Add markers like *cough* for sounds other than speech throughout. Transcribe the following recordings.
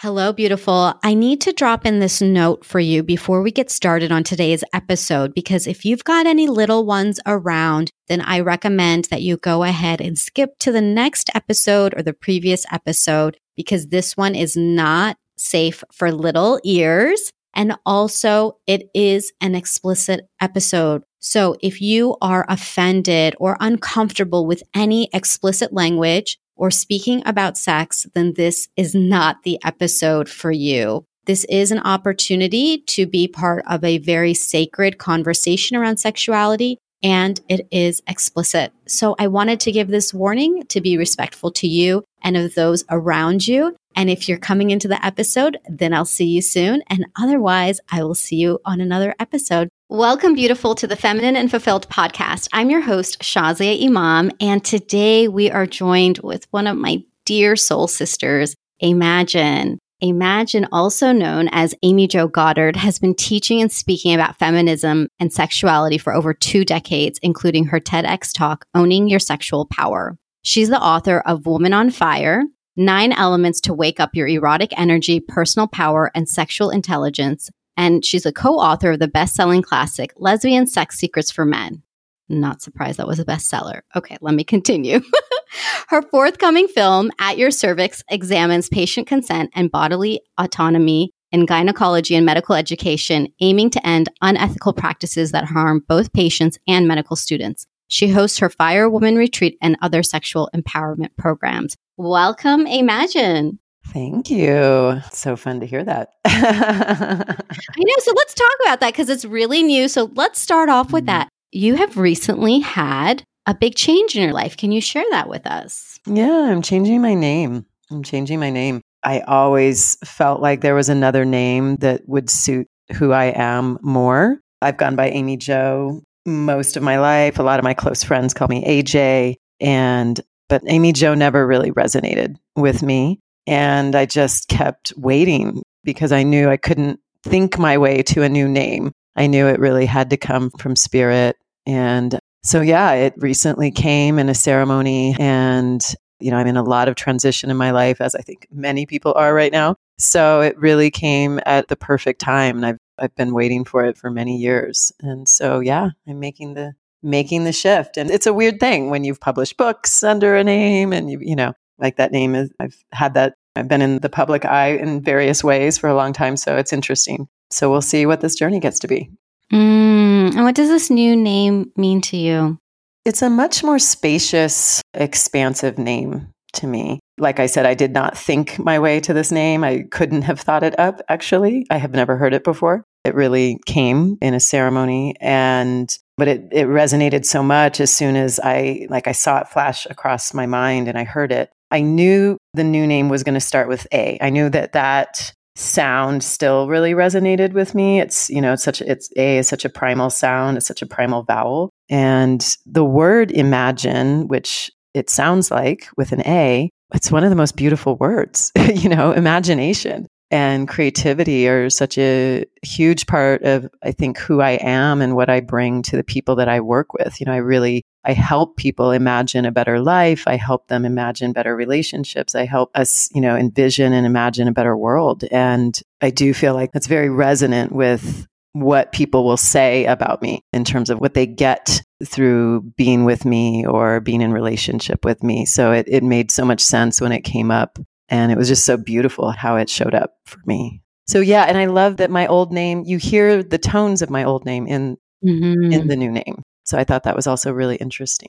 Hello, beautiful. I need to drop in this note for you before we get started on today's episode because if you've got any little ones around, then I recommend that you go ahead and skip to the next episode or the previous episode because this one is not safe for little ears. And also, it is an explicit episode. So if you are offended or uncomfortable with any explicit language, or speaking about sex, then this is not the episode for you. This is an opportunity to be part of a very sacred conversation around sexuality and it is explicit. So I wanted to give this warning to be respectful to you and of those around you. And if you're coming into the episode, then I'll see you soon. And otherwise, I will see you on another episode. Welcome, beautiful, to the Feminine and Fulfilled podcast. I'm your host, Shazia Imam, and today we are joined with one of my dear soul sisters, Imagine. Imagine, also known as Amy Jo Goddard, has been teaching and speaking about feminism and sexuality for over two decades, including her TEDx talk, Owning Your Sexual Power. She's the author of Woman on Fire, Nine Elements to Wake Up Your Erotic Energy, Personal Power, and Sexual Intelligence, and she's a co author of the best selling classic, Lesbian Sex Secrets for Men. Not surprised that was a bestseller. Okay, let me continue. *laughs* Her forthcoming film, At Your Cervix, examines patient consent and bodily autonomy in gynecology and medical education, aiming to end unethical practices that harm both patients and medical students. She hosts her Fire Woman Retreat and other sexual empowerment programs. Welcome, Imagine. Thank you. So fun to hear that. *laughs* I know. So let's talk about that because it's really new. So let's start off with mm-hmm. that. You have recently had a big change in your life. Can you share that with us? Yeah, I'm changing my name. I'm changing my name. I always felt like there was another name that would suit who I am more. I've gone by Amy Jo most of my life. A lot of my close friends call me AJ and but Amy Jo never really resonated with me. And I just kept waiting because I knew I couldn't think my way to a new name. I knew it really had to come from spirit. And so, yeah, it recently came in a ceremony. And, you know, I'm in a lot of transition in my life, as I think many people are right now. So it really came at the perfect time. And I've, I've been waiting for it for many years. And so, yeah, I'm making the making the shift. And it's a weird thing when you've published books under a name and you, you know, like that name is I've had that I've been in the public eye in various ways for a long time, so it's interesting. So we'll see what this journey gets to be. Mm, and what does this new name mean to you? It's a much more spacious, expansive name to me. Like I said, I did not think my way to this name. I couldn't have thought it up, actually. I have never heard it before. It really came in a ceremony and but it, it resonated so much as soon as I like I saw it flash across my mind and I heard it. I knew the new name was going to start with A. I knew that that sound still really resonated with me. It's, you know, it's such it's A is such a primal sound, it's such a primal vowel. And the word imagine, which it sounds like with an A, it's one of the most beautiful words, *laughs* you know, imagination and creativity are such a huge part of i think who i am and what i bring to the people that i work with you know i really i help people imagine a better life i help them imagine better relationships i help us you know envision and imagine a better world and i do feel like that's very resonant with what people will say about me in terms of what they get through being with me or being in relationship with me so it, it made so much sense when it came up and it was just so beautiful how it showed up for me. So yeah, and I love that my old name, you hear the tones of my old name in mm-hmm. in the new name. So I thought that was also really interesting.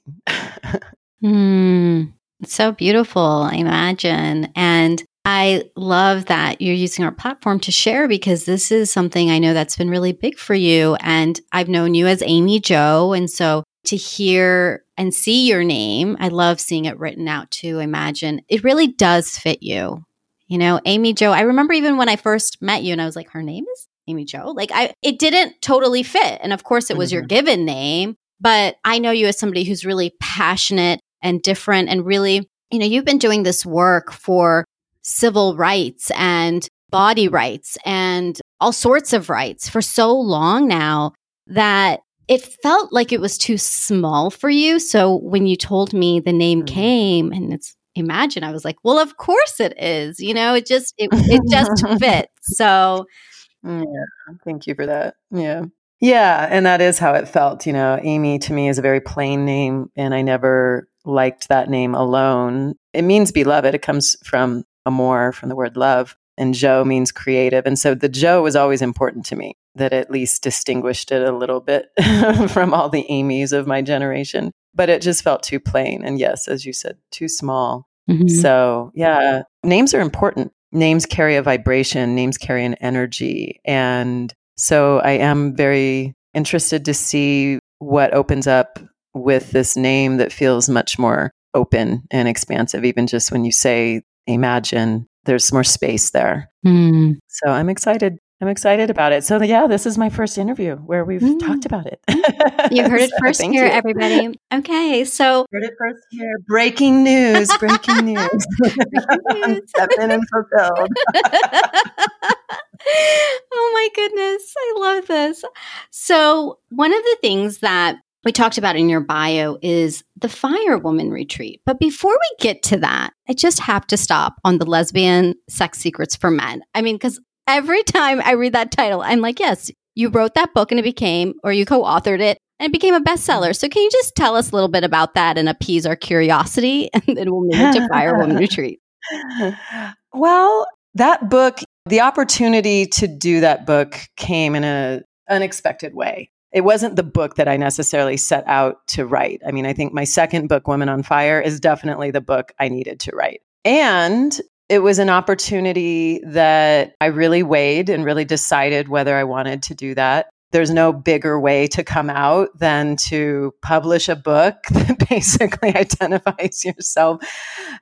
mm, so beautiful, I imagine. And I love that you're using our platform to share because this is something I know that's been really big for you. And I've known you as Amy Jo. And so to hear and see your name. I love seeing it written out too. Imagine it really does fit you. You know, Amy Jo, I remember even when I first met you and I was like, her name is Amy Jo. Like I it didn't totally fit. And of course it was mm-hmm. your given name, but I know you as somebody who's really passionate and different and really, you know, you've been doing this work for civil rights and body rights and all sorts of rights for so long now that it felt like it was too small for you. So when you told me the name mm-hmm. came and it's imagine. I was like, well, of course it is. You know, it just it, it just *laughs* fits. So yeah, thank you for that. Yeah. Yeah, and that is how it felt. You know, Amy to me is a very plain name, and I never liked that name alone. It means beloved. It comes from amor, from the word love, and Jo means creative. And so the Jo was always important to me, that at least distinguished it a little bit *laughs* from all the Amy's of my generation. But it just felt too plain. And yes, as you said, too small. Mm-hmm. So, yeah, names are important. Names carry a vibration, names carry an energy. And so I am very interested to see what opens up with this name that feels much more open and expansive, even just when you say imagine, there's more space there. Mm. So I'm excited. I'm excited about it. So yeah, this is my first interview where we've mm. talked about it. you heard it *laughs* so, first here, you. everybody. Okay, so *laughs* heard it first here. Breaking news! Breaking news! *laughs* I'm stepping and fulfilled. Oh my goodness, I love this. So one of the things that we talked about in your bio is the Fire Woman Retreat. But before we get to that, I just have to stop on the lesbian sex secrets for men. I mean, because every time I read that title, I'm like, yes, you wrote that book and it became, or you co authored it and it became a bestseller. So can you just tell us a little bit about that and appease our curiosity? *laughs* And then we'll move to Fire Woman *laughs* Retreat. Well, that book, the opportunity to do that book came in an unexpected way it wasn't the book that I necessarily set out to write. I mean, I think my second book, Women on Fire, is definitely the book I needed to write. And it was an opportunity that I really weighed and really decided whether I wanted to do that. There's no bigger way to come out than to publish a book *laughs* that basically identifies yourself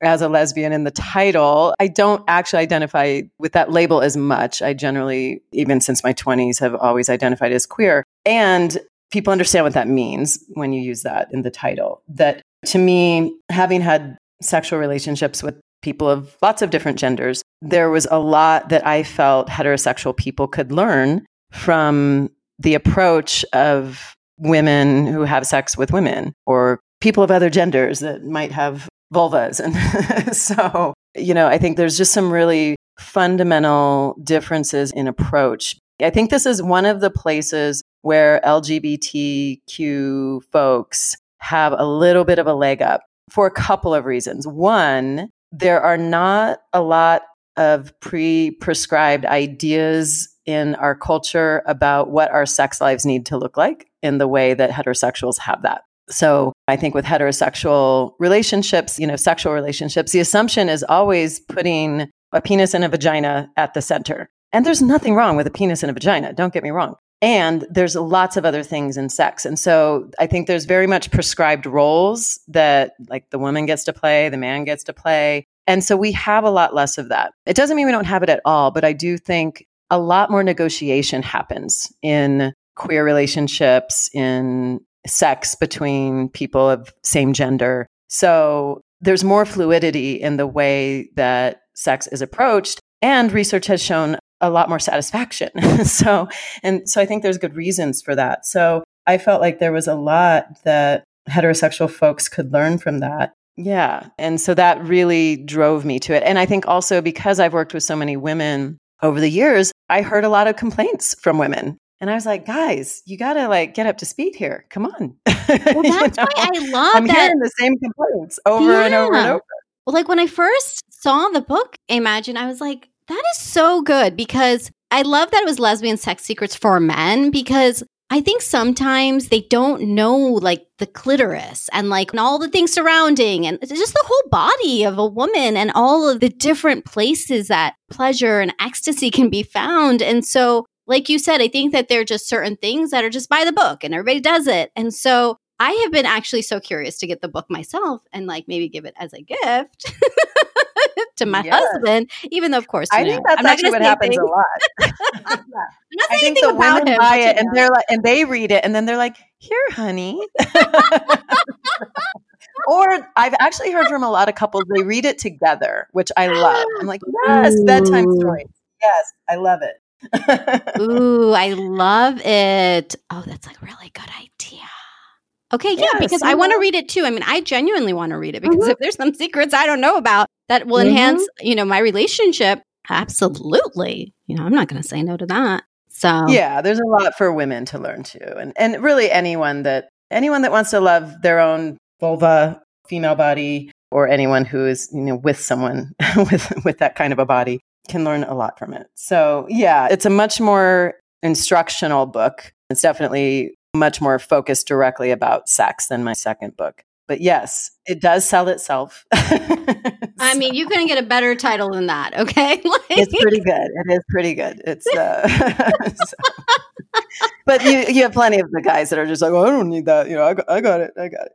as a lesbian in the title. I don't actually identify with that label as much. I generally, even since my 20s, have always identified as queer. And people understand what that means when you use that in the title. That to me, having had sexual relationships with people of lots of different genders, there was a lot that I felt heterosexual people could learn from the approach of women who have sex with women or people of other genders that might have vulvas. And *laughs* so, you know, I think there's just some really fundamental differences in approach. I think this is one of the places where LGBTQ folks have a little bit of a leg up for a couple of reasons. One, there are not a lot of pre prescribed ideas in our culture about what our sex lives need to look like in the way that heterosexuals have that. So I think with heterosexual relationships, you know, sexual relationships, the assumption is always putting a penis and a vagina at the center. And there's nothing wrong with a penis and a vagina, don't get me wrong. And there's lots of other things in sex. And so I think there's very much prescribed roles that like the woman gets to play, the man gets to play. And so we have a lot less of that. It doesn't mean we don't have it at all, but I do think a lot more negotiation happens in queer relationships, in sex between people of same gender. So there's more fluidity in the way that sex is approached. And research has shown a lot more satisfaction. *laughs* so, and so I think there's good reasons for that. So I felt like there was a lot that heterosexual folks could learn from that. Yeah. And so that really drove me to it. And I think also because I've worked with so many women over the years, I heard a lot of complaints from women. And I was like, guys, you got to like get up to speed here. Come on. Well, *laughs* that's know? why I love I'm that. hearing the same complaints over yeah. and over and over. Well, like when I first saw the book, Imagine, I was like, that is so good because I love that it was lesbian sex secrets for men because I think sometimes they don't know like the clitoris and like and all the things surrounding and just the whole body of a woman and all of the different places that pleasure and ecstasy can be found. And so, like you said, I think that there are just certain things that are just by the book and everybody does it. And so I have been actually so curious to get the book myself and like maybe give it as a gift. *laughs* *laughs* to my yes. husband, even though, of course, I know, think that's actually what happens things. a lot. *laughs* I think the women him, buy it and they're like, and they read it, and then they're like, "Here, honey." *laughs* or I've actually heard from a lot of couples they read it together, which I love. I'm like, yes, Ooh. bedtime stories. Yes, I love it. Ooh, I love it. Oh, that's like really good idea. Okay, yeah, because I want to read it too. I mean, I genuinely want to read it because Mhm. if there's some secrets I don't know about that will Mhm. enhance, you know, my relationship, absolutely. You know, I'm not going to say no to that. So, Yeah, there's a lot for women to learn too. And and really anyone that anyone that wants to love their own vulva, female body, or anyone who is, you know, with someone *laughs* with with that kind of a body can learn a lot from it. So yeah, it's a much more instructional book. It's definitely much more focused directly about sex than my second book. But yes, it does sell itself. I mean, you couldn't get a better title than that, okay? *laughs* like, it's pretty good. It is pretty good. It's uh, *laughs* so- but you you have plenty of the guys that are just like, oh, I don't need that. You know, I got, I got it. I got it.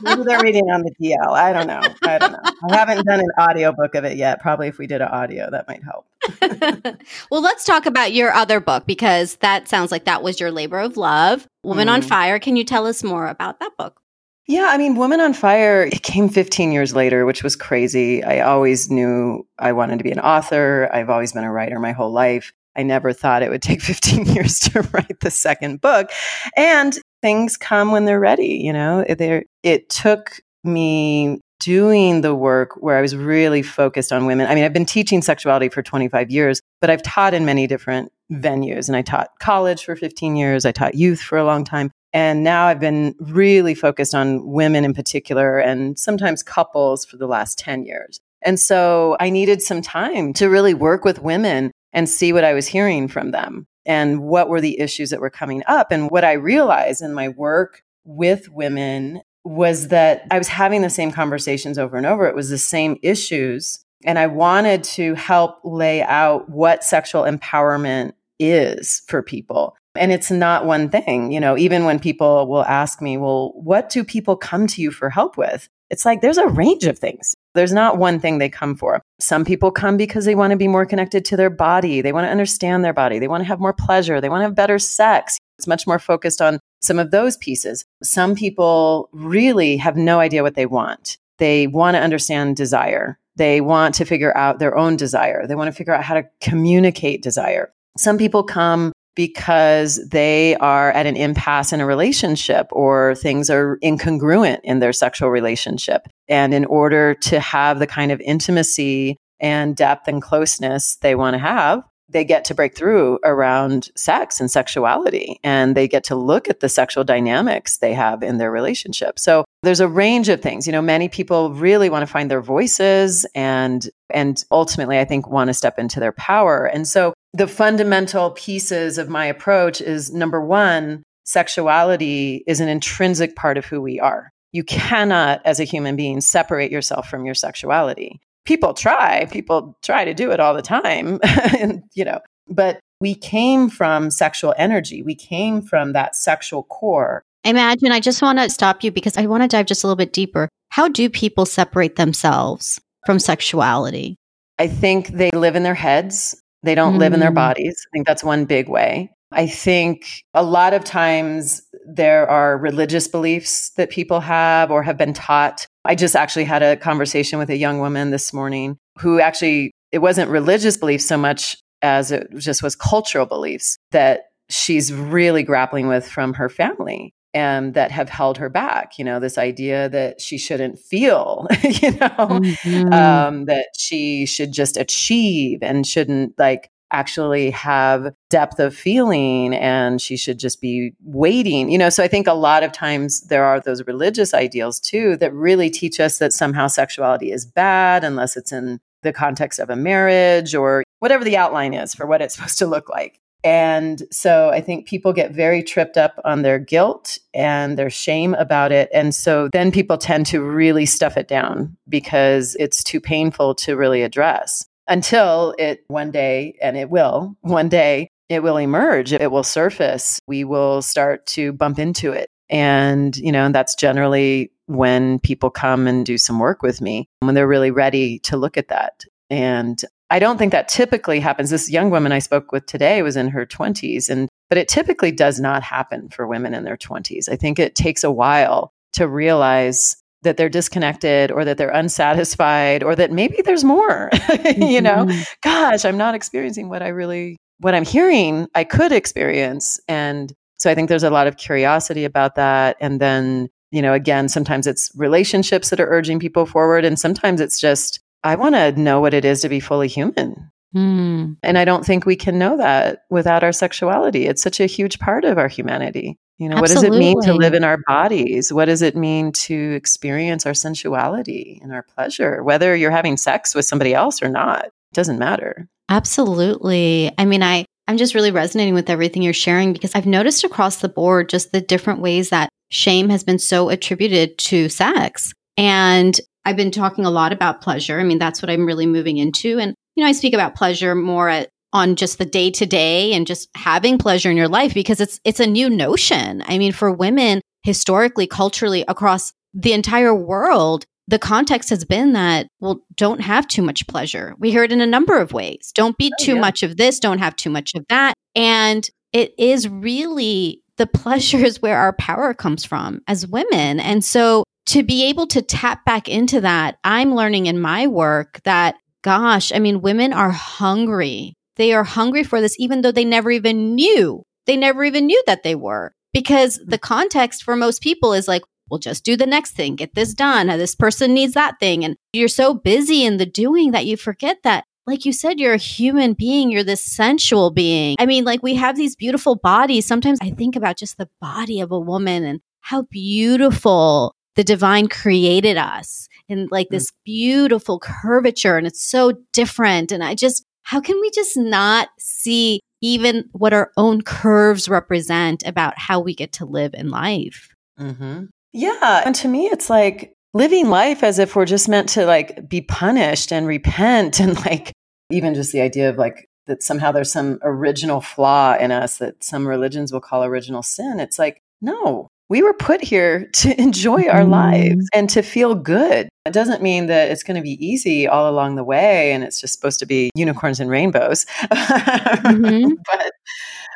Maybe they're reading on the DL. I don't know. I don't know. I haven't done an audiobook of it yet. Probably if we did an audio, that might help. *laughs* well, let's talk about your other book because that sounds like that was your labor of love, Woman on Mm. Fire. Can you tell us more about that book? Yeah, I mean, Woman on Fire, it came 15 years later, which was crazy. I always knew I wanted to be an author. I've always been a writer my whole life. I never thought it would take *laughs* 15 years to write the second book. And things come when they're ready, you know? There it took me doing the work where I was really focused on women. I mean, I've been teaching sexuality for 25 years, but I've taught in many different venues and I taught college for 15 years, I taught youth for a long time. And now I've been really focused on women in particular and sometimes couples for the last 10 years. And so I needed some time to really work with women and see what I was hearing from them and what were the issues that were coming up. And what I realized in my work with women was that I was having the same conversations over and over. It was the same issues. And I wanted to help lay out what sexual empowerment is for people. And it's not one thing. You know, even when people will ask me, well, what do people come to you for help with? It's like there's a range of things. There's not one thing they come for. Some people come because they want to be more connected to their body. They want to understand their body. They want to have more pleasure. They want to have better sex. It's much more focused on some of those pieces. Some people really have no idea what they want. They want to understand desire. They want to figure out their own desire. They want to figure out how to communicate desire. Some people come because they are at an impasse in a relationship or things are incongruent in their sexual relationship. And in order to have the kind of intimacy and depth and closeness they want to have, they get to break through around sex and sexuality and they get to look at the sexual dynamics they have in their relationship. So there's a range of things. You know, many people really want to find their voices and and ultimately I think want to step into their power. And so the fundamental pieces of my approach is number 1, sexuality is an intrinsic part of who we are. You cannot as a human being separate yourself from your sexuality people try people try to do it all the time *laughs* and you know but we came from sexual energy we came from that sexual core Imagine, I just want to stop you because I want to dive just a little bit deeper. How do people separate themselves from sexuality? i think they live in their heads they don't live in their Mm. bodies i think that's one big way. I think a lot of times there are religious beliefs that people have or have been taught. I just actually had a conversation with a young woman this morning who actually, it wasn't religious beliefs so much as it just was cultural beliefs that she's really grappling with from her family and that have held her back. You know, this idea that she shouldn't feel, *laughs* you know, Mhm. um, that she should just achieve and shouldn't like actually have depth of feeling and she should just be waiting. You know, so I think a lot of times there are those religious ideals too that really teach us that somehow sexuality is bad unless it's in the context of a marriage or whatever the outline is for what it's *laughs* supposed to look like. And so I think people get very tripped up on their guilt and their shame about it. And so then people tend to really stuff it down because it's too painful to really address until it one day, and it will one day, it will emerge, it will surface. We will start to bump into it. And, you know, that's generally when people come and do some work with me, when they're really ready to look at that. And I don't think that typically happens. This young woman I spoke with today was in her 20s and but it typically does not happen for women in their 20s. I think it takes a while to realize that they're disconnected or that they're unsatisfied or that maybe there's more. *laughs* you know, Mhm. gosh, I'm not experiencing what I really what I'm hearing I could experience and So I think there's a lot of curiosity about that. And then, you know, again, sometimes it's relationships that are urging people forward. And sometimes it's just, I want to know what it is to be fully human. Mm. And I don't think we can know that without our sexuality. It's such a huge part of our humanity. You know, Absolutely. what does it mean to live in our bodies? What does it mean to experience our sensuality and our pleasure? Whether you're having sex with somebody else or not, it doesn't matter. Absolutely. I mean, I I'm just really resonating with everything you're sharing because I've noticed across the board just the different ways that shame has been so attributed to sex. And I've been talking a lot about pleasure. I mean, that's what I'm really moving into. And, you know, I speak about pleasure more at, on just the day to day and just having pleasure in your life because it's it's a new notion. I mean, for women historically, culturally across the entire world, the context has been that, well, don't have too much pleasure. We hear it in a number of ways. Don't be oh, too yeah. much of this, don't have too much of that. And it is really the pleasure is where our power comes from as women. And so to be able to tap back into that, I'm learning in my work that, gosh, I mean, women are hungry. They are hungry for this, even though they never even knew. They never even knew that they were because the context for most people is like, well, just do the next thing, get this done. This person needs that thing. And you're so busy in the doing that you forget that like you said, you're a human being. You're this sensual being. I mean, like we have these beautiful bodies. Sometimes I think about just the body of a woman and how beautiful the divine created us in like mm. this beautiful curvature. And it's so different. And I just, how can we just not see even what our own curves represent about how we get to live in life? Mm-hmm. Yeah. And to me, it's like living life as if we're just meant to like be punished and repent *laughs* and like even just the idea of like that somehow there's some original flaw in us that some religions will call original sin. It's like, no, we were put here *laughs* to enjoy our mm. lives and to feel good. It doesn't mean that it's going to be easy all along the way and it's just supposed to be unicorns and rainbows. Mm-hmm. *laughs* but,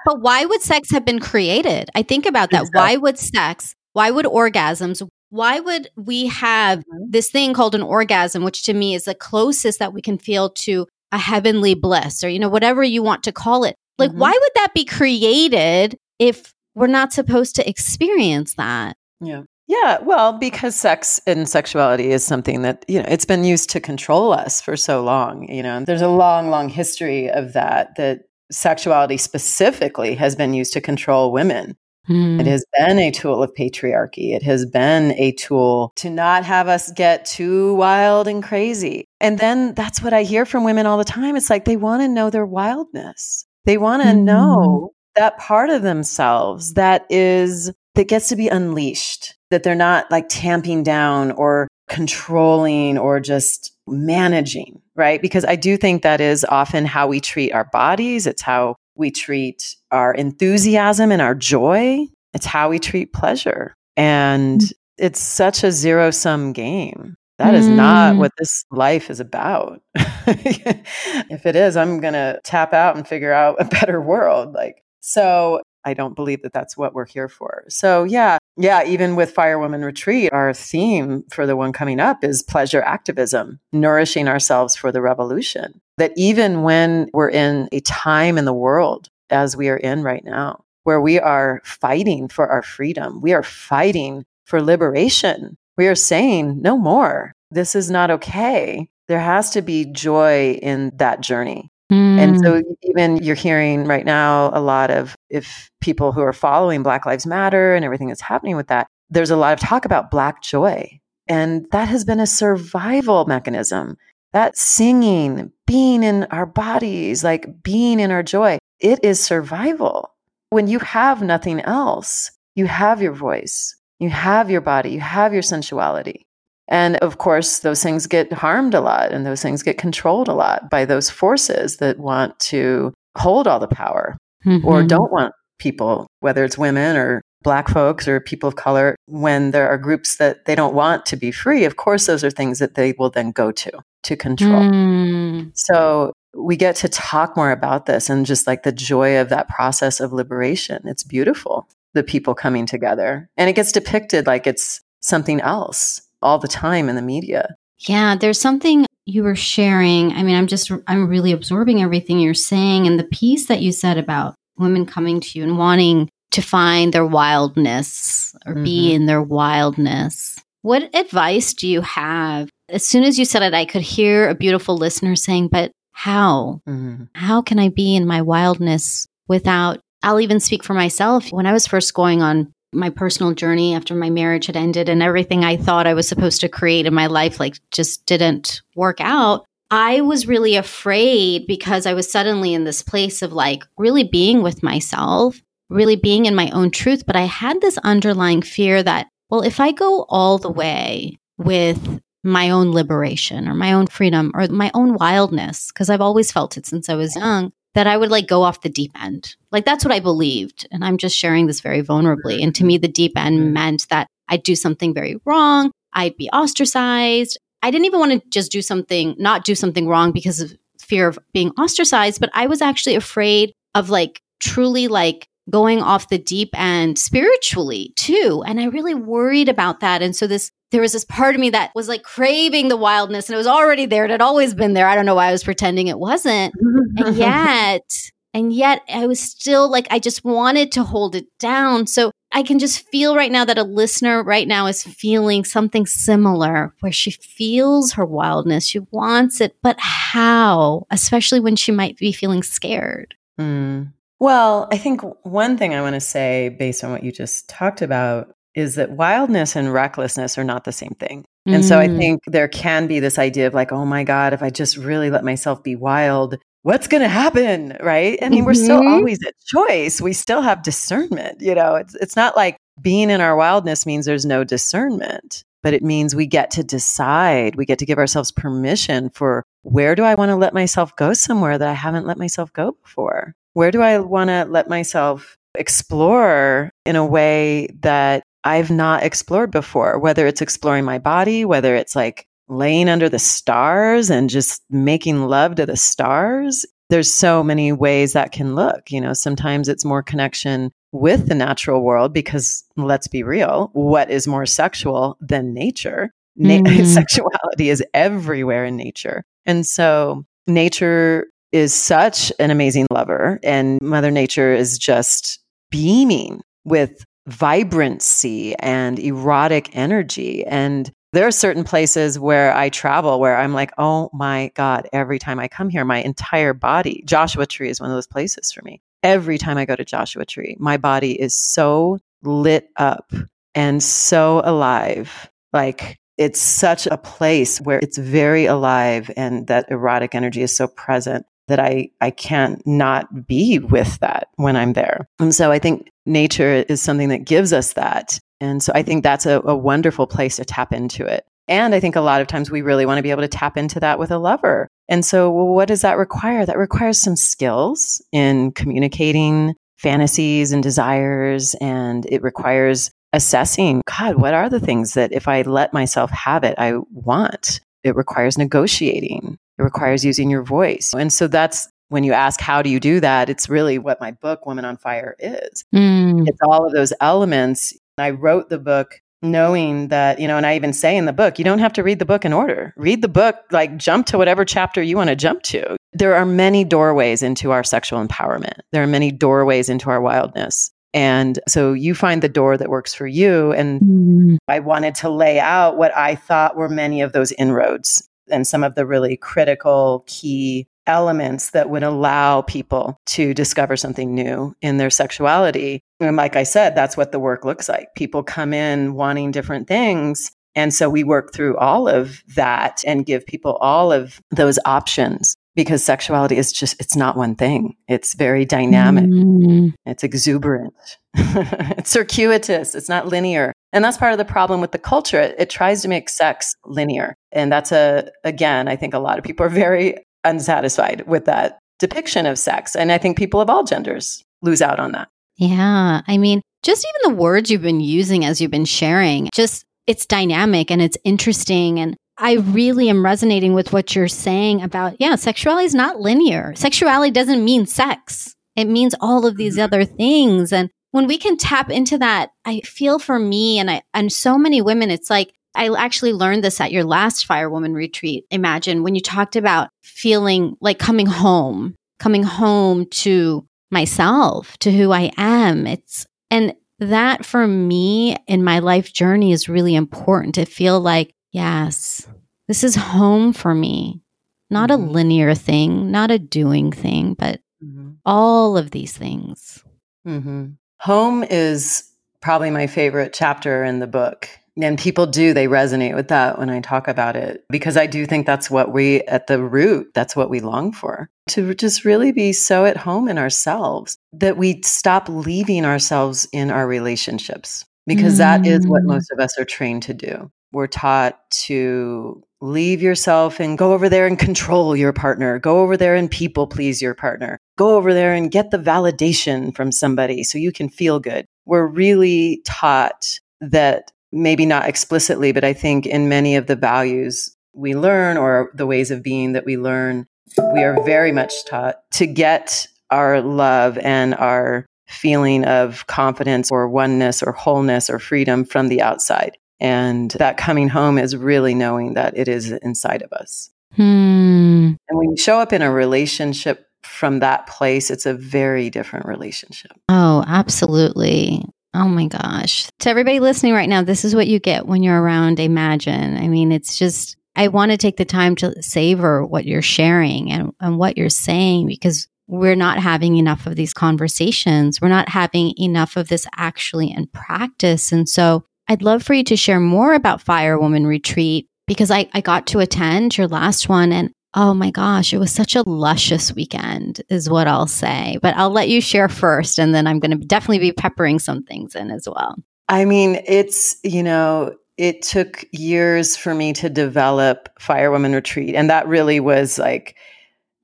but why would sex have been created? I think about that. Exactly. Why would sex why would orgasms, why would we have mm-hmm. this thing called an orgasm, which to me is the closest that we can feel to a heavenly bliss or, you know, whatever you want to call it? Like, mm-hmm. why would that be created if we're not supposed to experience that? Yeah. Yeah, well, because sex and sexuality is something that, you know, it's been used to control us for so long, you know. There's a long, long history of that that sexuality specifically has been used to control women. Hmm. It has been a tool of patriarchy. It has been a tool to not have us get too wild and crazy. And then that's what I hear from women all the time. It's like they want to know their wildness. They want to hmm. know that part of themselves that is, that gets to be unleashed, that they're not like tamping down or controlling or just managing, right? Because I do think that is often how we treat our bodies. It's how we treat our enthusiasm and our joy. It's how we treat pleasure. And mm. it's such a zero sum game. That is not mm. what this life is about. *laughs* if it is, I'm going to tap out and figure out a better world. Like, so I don't believe that that's what we're here for. So, yeah, yeah, even with Fire Woman Retreat, our theme for the one coming up is pleasure activism, nourishing ourselves for the revolution. That even when we're in a time in the world as we are in right now, where we are fighting for our freedom, we are fighting for liberation, we are saying, no more. This is not okay. There has to be joy in that journey. And so, mm. even you're hearing right now a lot of if people who are following Black Lives Matter and everything that's happening with that, there's a lot of talk about Black joy. And that has been a survival mechanism. That singing, being in our bodies, like being in our joy, it is survival. When you have nothing else, you have your voice, you have your body, you have your sensuality. And of course, those things get harmed a lot and those things get controlled a lot by those forces that want to hold all the power mm-hmm. or don't want people, whether it's women or black folks or people of color, when there are groups that they don't want to be free, of course, those are things that they will then go to to control. Mm. So we get to talk more about this and just like the joy of that process of liberation. It's beautiful, the people coming together. And it gets depicted like it's something else all the time in the media. Yeah, there's something you were sharing. I mean, I'm just, I'm really absorbing everything you're saying. And the piece that you said about women coming to you and wanting to find their wildness or mm-hmm. be in their wildness. What advice do you have? As soon as you said it, I could hear a beautiful listener saying, But how? Mm-hmm. How can I be in my wildness without? I'll even speak for myself. When I was first going on my personal journey after my marriage had ended and everything I thought I was supposed to create in my life, like, just didn't work out. I was really afraid because I was suddenly in this place of like really being with myself, really being in my own truth. But I had this underlying fear that, well, if I go all the way with my own liberation or my own freedom or my own wildness, because I've always felt it since I was young, that I would like go off the deep end. Like that's what I believed. And I'm just sharing this very vulnerably. And to me, the deep end mm-hmm. meant that I'd do something very wrong. I'd be ostracized. I didn't even want to just do something, not do something wrong because of fear of being ostracized, but I was actually afraid of like truly like going off the deep end spiritually too. And I really worried about that. And so this there was this part of me that was like craving the wildness and it was already there. It had always been there. I don't know why I was pretending it wasn't. and *laughs* yet, and yet I was still like, I just wanted to hold it down. So I can just feel right now that a listener right now is feeling something similar where she feels her wildness. She wants it, but how? Especially when she might be feeling scared. Mm. Well, I think one thing I want to say based on what you just talked about is that wildness and recklessness are not the same thing. Mm. And so I mm. think there can be this idea of like, oh my God, if I just really let myself be wild, what's going to happen? Right. I mean, mm-hmm. we're still mm-hmm. always at choice. We still have discernment. You know, it's, it's not like being in our wildness means there's no discernment, but it means we get to decide. We get to give ourselves permission for where do I want to let myself go somewhere that I haven't let myself go before? Where do I want to let myself explore in a way that I've not explored before, whether it's exploring my body, whether it's like laying under the stars and just making love to the stars. There's so many ways that can look. You know, sometimes it's more connection with the natural world because let's be real, what is more sexual than nature? Na- *laughs* mm. Sexuality is everywhere in nature. And so nature is such an amazing lover, and Mother Nature is just beaming with vibrancy and erotic energy. And there are certain places where I travel where I'm like, oh my God, every time I come here, my entire body, Joshua Tree is one of those places for me. Every time I go to Joshua Tree, my body is so lit up and so alive. Like it's such a place where it's very alive and that erotic energy is so present that I, I can't not be with that when I'm there. And so I think nature is something that gives us that. And so I think that's a, a wonderful place to tap into it. And I think a lot of times we really want to be able to tap into that with a lover. And so, well, what does that require? That requires some skills in communicating fantasies and desires. And it requires assessing, God, what are the things that if I let myself have it, I want? It requires negotiating. It requires using your voice. And so that's when you ask, how do you do that? It's really what my book, Woman on Fire, is. Mm. It's all of those elements. I wrote the book knowing that, you know, and I even say in the book, you don't have to read the book in order. Read the book, like jump to whatever chapter you want to jump to. There are many doorways into our sexual empowerment. There are many doorways into our wildness. And so you find the door that works for you. And mm. I wanted to lay out what I thought were many of those inroads and some of the really critical key elements that would allow people to discover something new in their sexuality. And like I said, that's what the work looks like. People come in wanting different things. And so we work through all of that and give people all of those options because sexuality is just, it's not one thing. It's very dynamic. Mm. It's exuberant. *laughs* it's circuitous. It's not linear. And that's part of the problem with the culture. It, it, tries to make sex linear. And that's a, again, I think a lot of people are very unsatisfied with that depiction of sex. And I think people of all genders lose out on that. Yeah. I mean, just even the words you've been using as you've been sharing, just it's dynamic and it's interesting. And I really am resonating with what you're saying about, yeah, sexuality is not linear. Sexuality doesn't mean sex. It means all of these mm-hmm. other things. And when we can tap into that, I feel for me and I and so many women, it's like I actually learned this at your last Firewoman retreat. Imagine when you talked about feeling like coming home, coming home to myself, to who I am. It's And that for me in my life journey is really important to feel like, yes, this is home for me. Not mm-hmm. a linear thing, not a doing thing, but mm-hmm. all of these things. Mm-hmm. Home is probably my favorite chapter in the book. And people do, they resonate with that when I talk about it, because I do think that's what we, at the root, that's what we long for to just really be so at home in ourselves that we stop leaving ourselves in our relationships, because mm. that is what mm. most of us are trained to do. We're taught to leave yourself and go over there and control your partner. Go over there and people please your partner. Go over there and get the validation from somebody so you can feel good. We're really taught that maybe not explicitly, but I think in many of the values we learn or the ways of being that we learn, we are very much taught to get our love and our feeling of confidence or oneness or wholeness or freedom from the outside. And that coming home is really knowing that it is inside of us. Hmm. And when you show up in a relationship from that place, it's a very different relationship. Oh, absolutely. Oh my gosh. To everybody listening right now, this is what you get when you're around Imagine. I mean, it's just, I want to take the time to savor what you're sharing and, and what you're saying because we're not having enough of these conversations. We're not having enough of this actually in practice. And so I'd love for you to share more about Fire Woman Retreat because I, I got to attend your last one and Oh my gosh, it was such a luscious weekend, is what I'll say. But I'll let you share first, and then I'm going to definitely be peppering some things in as well. I mean, it's, you know, it took years for me to develop Fire Woman Retreat. And that really was like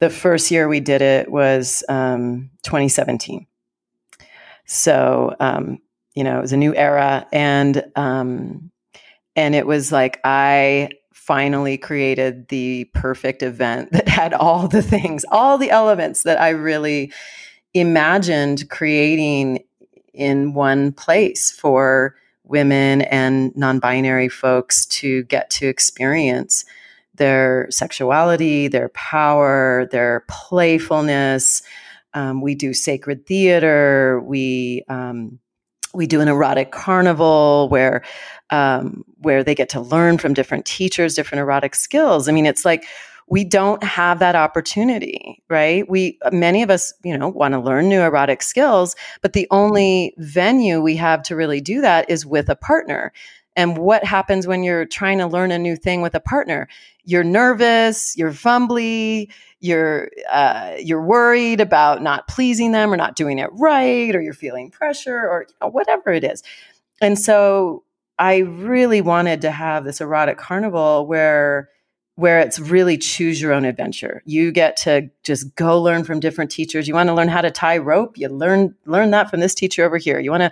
the first year we did it was um, 2017. So, um, you know, it was a new era. And, um, and it was like I finally created the perfect event *laughs* that had all the things, all the elements that I really imagined creating in one place for women and non binary folks to get to experience their sexuality, their power, their playfulness. Um, we do sacred theater. We um, we do an erotic carnival where um, where they get to learn from different teachers different erotic skills. I mean it's like we don't have that opportunity right? We many of us you know want to learn new erotic skills but the only venue we have to really do that is with a partner. And what happens when you're trying to learn a new thing with a partner? You're nervous you're fumbly you're uh, you're worried about not pleasing them or not doing it right or you're feeling pressure or you know, whatever it is. And so i really wanted to have this erotic carnival where where it's really choose your own adventure. You get to just go learn from different teachers. You want to learn how to tie rope, you learn learn that from this teacher over here. You want to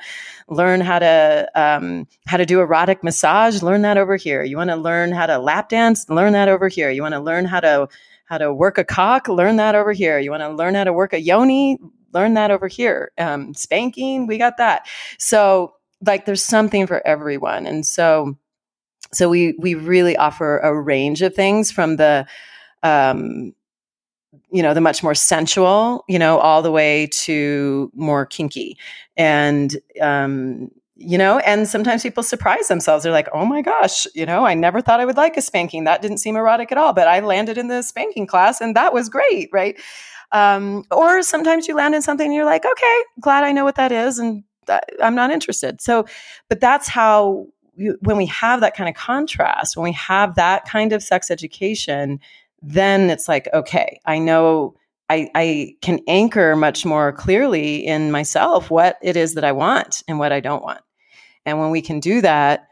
learn how to um, how to do erotic massage, learn that over here. You want to learn how to lap dance, learn that over here. You want to learn how to how to work a cock, learn that over here. You want to learn how to work a yoni, learn that over here. Um, spanking, we got that. So like, there's something for everyone, and so so we we really offer a range of things from the um, you know the much more sensual you know all the way to more kinky. And um, you know and sometimes people surprise themselves. They're like oh my gosh you know i never thought i would like a spanking. That didn't seem erotic at all but i landed in the spanking class and that was great right? Um, or sometimes you land in something and you're like okay glad i know what that is and i'm not interested so but that's how when we have that kind of contrast, when we have that kind of sex education, then it's like, okay, I know I, I can anchor much more clearly in myself what it is that I want and what I don't want. And when we can do that,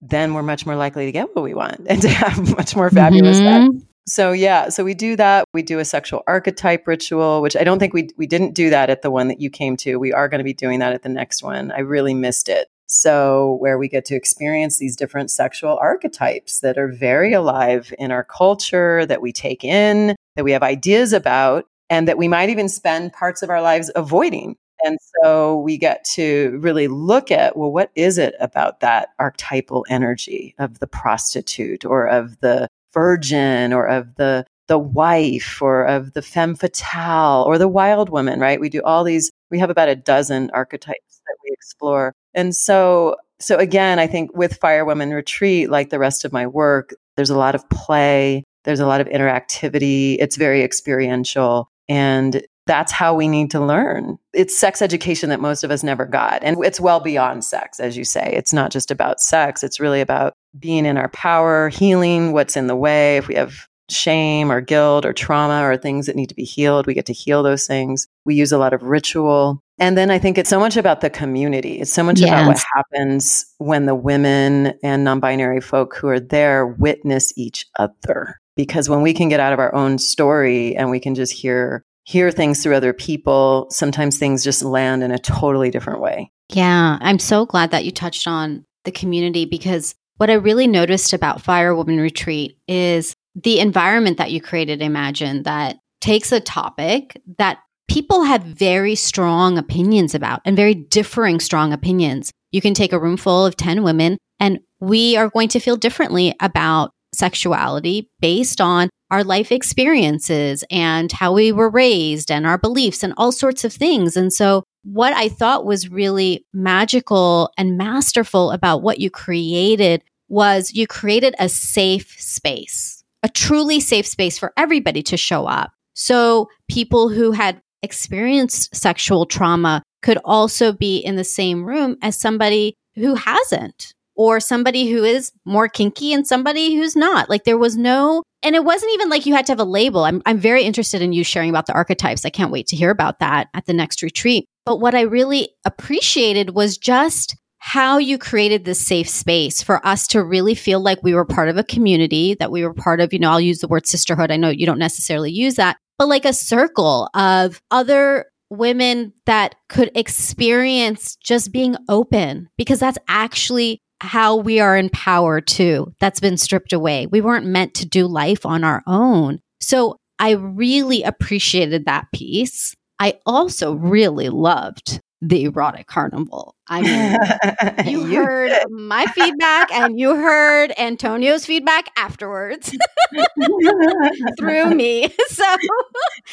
then we're much more likely to get what we want *laughs* and to have much more fabulous mm-hmm. So yeah, so we do that. We do a sexual archetype ritual, which I don't think we we didn't do that at the one that you came to. We are going to be doing that at the next one. I really missed it. So, where we get to experience these different sexual archetypes that are very alive in our culture, that we take in, that we have ideas about, and that we might even spend parts of our lives avoiding. And so we get to really look at well, what is it about that archetypal energy of the prostitute or of the virgin or of the the wife or of the femme fatale or the wild woman, right? We do all these We have about a dozen archetypes that we explore. And so, so again, I think with Fire Woman Retreat, like the rest of my work, there's a lot of play, there's a lot of interactivity, it's very experiential. And that's how we need to learn. It's sex education that most of us never got. And it's well beyond sex, as you say. It's not just about sex, it's really about being in our power, healing what's in the way. If we have shame or guilt or trauma or things that need to be healed, we get to heal those things. We use a lot of ritual. And then I think it's so much about the community. It's so much yes. about what happens when the women and non binary folk who are there witness each other. Because when we can get out of our own story and we can just hear hear things through other people, sometimes things just land in a totally different way. Yeah, I'm so glad that you touched on the community because what I really noticed about Fire Woman Retreat is the environment that you created, Amy Jo, that takes a topic that people have very strong opinions about and very differing strong opinions. You can take a room full of 10 women and we are going to feel differently about sexuality based on our life experiences and how we were raised and our beliefs and all sorts of things. And so, what I thought was really magical and masterful about what you created was you created a safe space, a truly safe space for everybody to show up. So, people who had experienced sexual trauma could also be in the same room as somebody who hasn't or somebody who is more kinky and somebody who's not. Like there was no, and it wasn't even like you had to have a label. I'm, I'm very interested in you sharing about the archetypes. I can't wait to hear about that at the next retreat. But what I really appreciated was just how you created this safe space for us to really feel like we were part of a community, that we were part of, you know, I'll use the word sisterhood. I know you don't necessarily use that, but like a circle of other women that could experience just being open because that's actually how we are in power too. That's been stripped away. We weren't meant to do life on our own. So I really appreciated that piece. I also really loved the erotic carnival. I mean, *laughs* you, you heard did. my feedback and you heard Antonio's feedback afterwards *laughs* through me. *laughs* So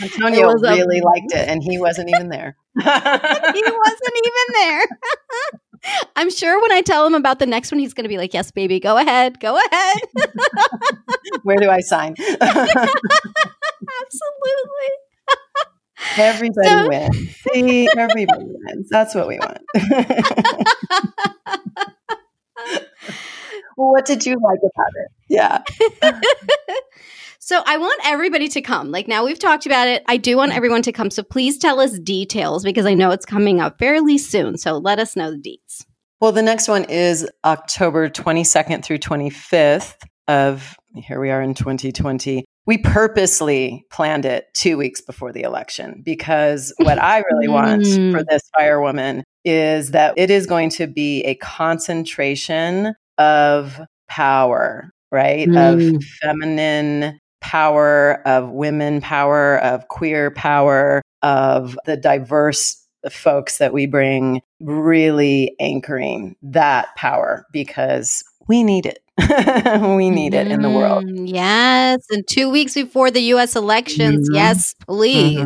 Antonio really a- liked it and he wasn't even there. he wasn't even there. I'm sure when I tell him about the next one, he's going to be like, "Yes, baby, go ahead, go ahead." *laughs* Where do I sign? *laughs* Absolutely. Everybody so- wins. See, everybody wins. That's what we want. *laughs* well, what did you like about it? Yeah. So I want everybody to come. Like now we've talked about it. I do want everyone to come. So please tell us details because I know it's coming up fairly soon. So let us know the deets. Well, the next one is October 22nd through 25th of here we are in 2020. We purposely planned it two weeks before the election because *laughs* what I really want for mm. this firewoman is that it is going to be a concentration of power, right? Mm. Of feminine power, of women power, of queer power, of the diverse folks that we bring, really anchoring that power because we need it. *laughs* we need it in the world. Mm, yes. And two weeks before the US elections. Mm-hmm. Yes, please.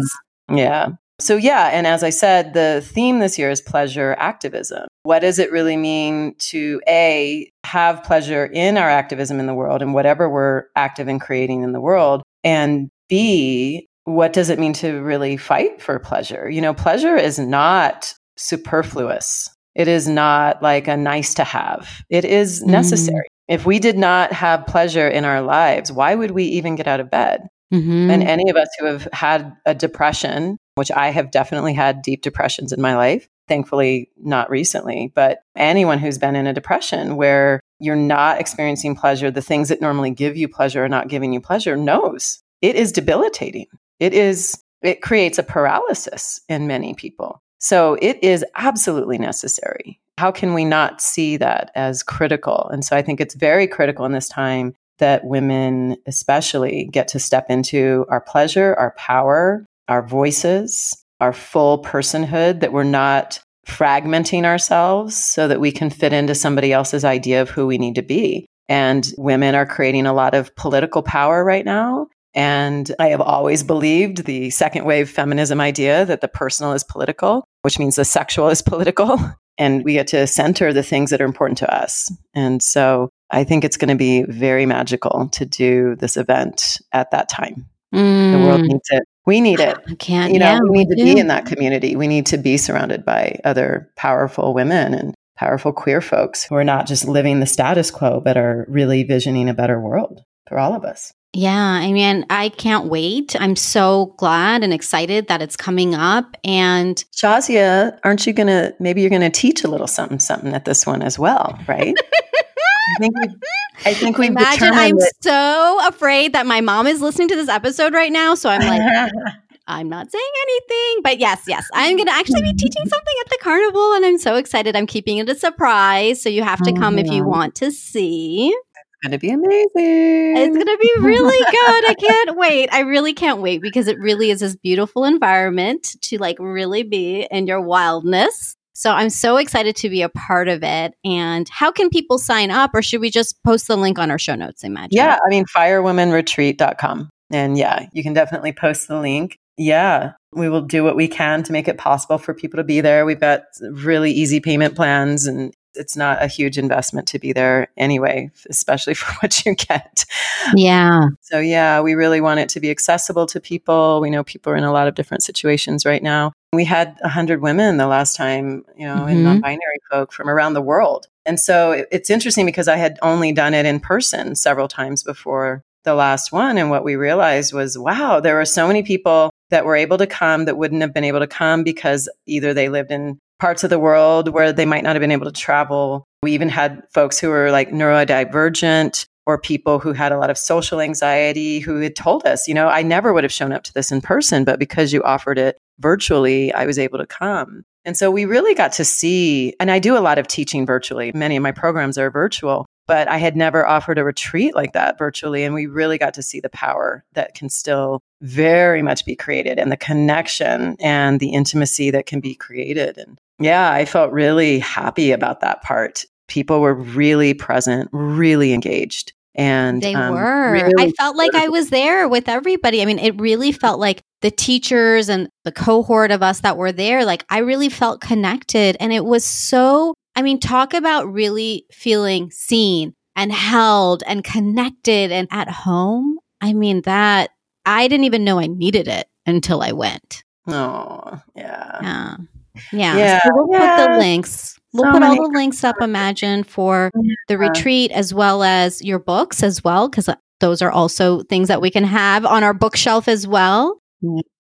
Mm-hmm. Yeah. So, yeah. And as I said, the theme this year is pleasure activism. What does it really mean to A, have pleasure in our activism in the world and whatever we're active in creating in the world? And B, what does it mean to really fight for pleasure? You know, pleasure is not superfluous. It is not like a nice to have. It is mm-hmm. necessary. Mm. If we did not have pleasure in our lives, why would we even get out of bed? Mm-hmm. And any of us who have had a depression which I have definitely had deep depressions in my life. Thankfully, not recently, but anyone who's been in a depression where you're not experiencing pleasure, the things that normally give you pleasure are not giving you pleasure, knows it is debilitating. It is, it creates a paralysis in many people. So it is absolutely necessary. How can we not see that as critical? And so I think it's very critical in this time that women, especially, get to step into our pleasure, our power, our voices, our full personhood, that we're not fragmenting ourselves so that we can fit into somebody else's idea of who we need to be. And women are creating a lot of political power right now. And I have always believed the second wave feminism idea that the personal is political, which means the sexual is *laughs* political. And we get to center the things that are important to us. And so I think it's going to be very magical to do this event at that time. Mm. The world mm. needs it. We need it. I can't. You know, yeah, we need to do. be in that community. We need to be surrounded by other powerful women and powerful queer folks who are not just living the status quo, but are really visioning a better world for all of us. Yeah, I mean, I can't wait. I'm so glad and excited that it's coming up. And Shazia, aren't you going to, maybe you're going to teach a little something, something at this one as well, right? *laughs* I think we I think we imagine I'm that- so afraid that my mom is listening to this episode right now. So I'm like, *laughs* I'm not saying anything, but yes, yes, I'm going to actually be teaching something at the carnival, and I'm so excited. I'm keeping it a surprise, so you have to oh, come if you want to see. It's going to be amazing. It's going to be really good. I can't wait. I really can't wait because it really is this beautiful environment to like really be in your wildness. So I'm so excited to be a part of it. And how can people sign up, or should we just post the link on our show notes? Amy Jo. Yeah, I mean, firewomenretreat.com. And yeah, you can definitely post the link. Yeah, we will do what we can to make it possible for people to be there. We've got really easy payment plans and it's not a huge investment to be there anyway, especially *laughs* for what you get. Yeah. So, yeah, we really want it to be accessible to people. We know people are in a lot of different situations right now. We had 100 women the last time, you know, mm-hmm. and non binary folk from around the world. And so it's interesting because I had only done it in person several times before the last one. And what we realized was, wow, there were so many people that were able to come that wouldn't have been able to come because either they lived in parts of the world where they might not have been able to travel. We even had folks who were like neurodivergent or people who had a lot of social anxiety who had told us, you know, I never would have shown up to this in person, but because you offered it virtually, I was able to come. And so we really got to see, and I do a lot of teaching virtually. Many of my programs are virtual but I had never offered a retreat like that virtually. And we really got to see the power that can still very much be created and the connection and the intimacy that can be created. And yeah, I felt really happy about that part. People were really present, really engaged. And they um, were. Really I felt like I was there with everybody. I mean, it really felt like the teachers and the cohort of us that were there, like I really felt connected. And it was so I mean, talk about really feeling seen and held and connected and at home. I mean, that I didn't even know I needed it until I went. Oh, yeah. Yeah. Yeah. yeah. So we'll yeah. put the links. We'll so put all the links up, *laughs* Amy Jo, for the retreat as well as your books as well, because uh, those are also things that we can have on our bookshelf as well.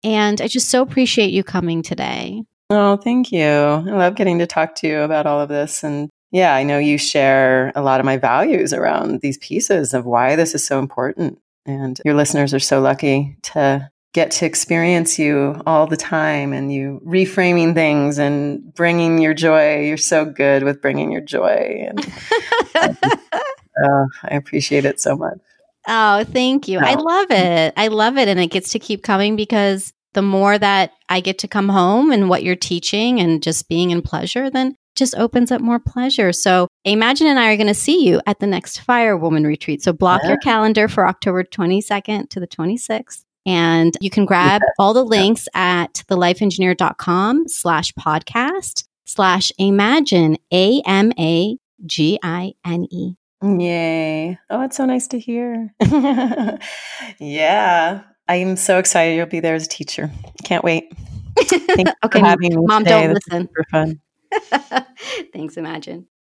And I just so appreciate you coming today. Oh, thank you. I love getting to talk to you about all of this. And yeah, I know you share a lot of my values around these pieces of why this is so important. And your listeners are so lucky to get to experience you all the time and you reframing things and bringing your joy. You're so good with bringing your joy. And *laughs* uh, I appreciate it so much. Oh, thank you. Oh. I love it. I love it. And it gets to keep coming because the more that I get to come home and what you're teaching and just being in pleasure, then just opens up more pleasure. So Amy Jo and I are going to see you at the next Fire Woman retreat. So block yeah. your calendar for October 22nd to the 26th. And you can grab yeah. all the links yeah. at thelifeengineer.com slash podcast slash imagine, A M A G I N E. Yay. Oh, it's so nice to hear. *laughs* yeah. I'm so excited you'll be there as a teacher. Can't wait. *laughs* okay, Mom, don't listen. Super fun. *laughs* Thanks, Amy Jo.